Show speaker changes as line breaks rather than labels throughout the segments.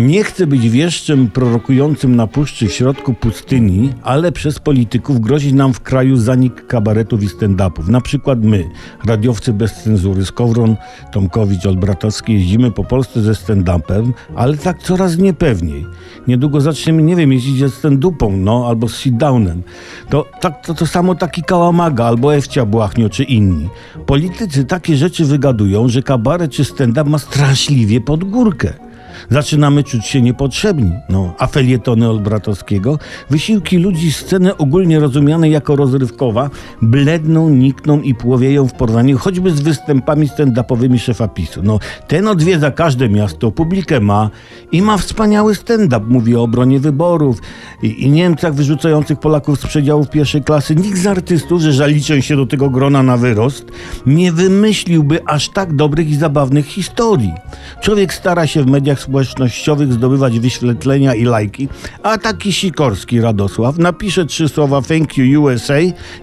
Nie chcę być wieszczem prorokującym na puszczy w środku pustyni, ale przez polityków grozi nam w kraju zanik kabaretów i stand-upów. Na przykład my, radiowcy bez cenzury, Skowron, Tomkowicz, Olbratowski, jeździmy po Polsce ze stand-upem, ale tak coraz niepewniej. Niedługo zaczniemy, nie wiem, jeździć ze stand-upą, no, albo z sit-downem. To, tak, to, to samo taki Kałamaga, albo Ewcia Błachnio, czy inni. Politycy takie rzeczy wygadują, że kabaret czy stand-up ma straszliwie pod górkę. Zaczynamy czuć się niepotrzebni. No, a felietony Olbratowskiego, wysiłki ludzi sceny ogólnie rozumianej jako rozrywkowa, bledną, nikną i płowieją w porównaniu choćby z występami stand-upowymi szefa PiSu. No, ten odwiedza każde miasto, publikę ma i ma wspaniały stand-up. Mówi o obronie wyborów i, i Niemcach wyrzucających Polaków z przedziałów pierwszej klasy. Nikt z artystów, że żaliczą się do tego grona na wyrost, nie wymyśliłby aż tak dobrych i zabawnych historii. Człowiek stara się w mediach społecznościowych zdobywać wyświetlenia i lajki, a taki Sikorski Radosław napisze trzy słowa thank you USA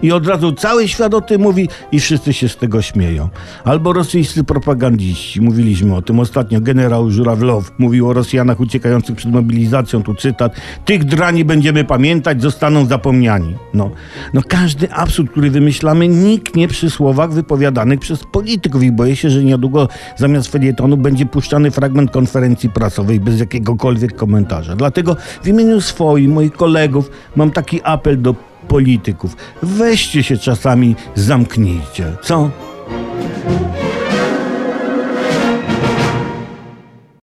i od razu cały świat o tym mówi i wszyscy się z tego śmieją. Albo rosyjscy propagandziści, mówiliśmy o tym ostatnio, generał Żurawlow mówił o Rosjanach uciekających przed mobilizacją, tu cytat, tych drani będziemy pamiętać, zostaną zapomniani. No, no każdy absurd, który wymyślamy, niknie przy słowach wypowiadanych przez polityków. I boję się, że niedługo zamiast felietonu będzie puszczany fragment konferencji prasowej bez jakiegokolwiek komentarza. Dlatego w imieniu swoim, moich kolegów mam taki apel do polityków. Weźcie się czasami, zamknijcie. Co?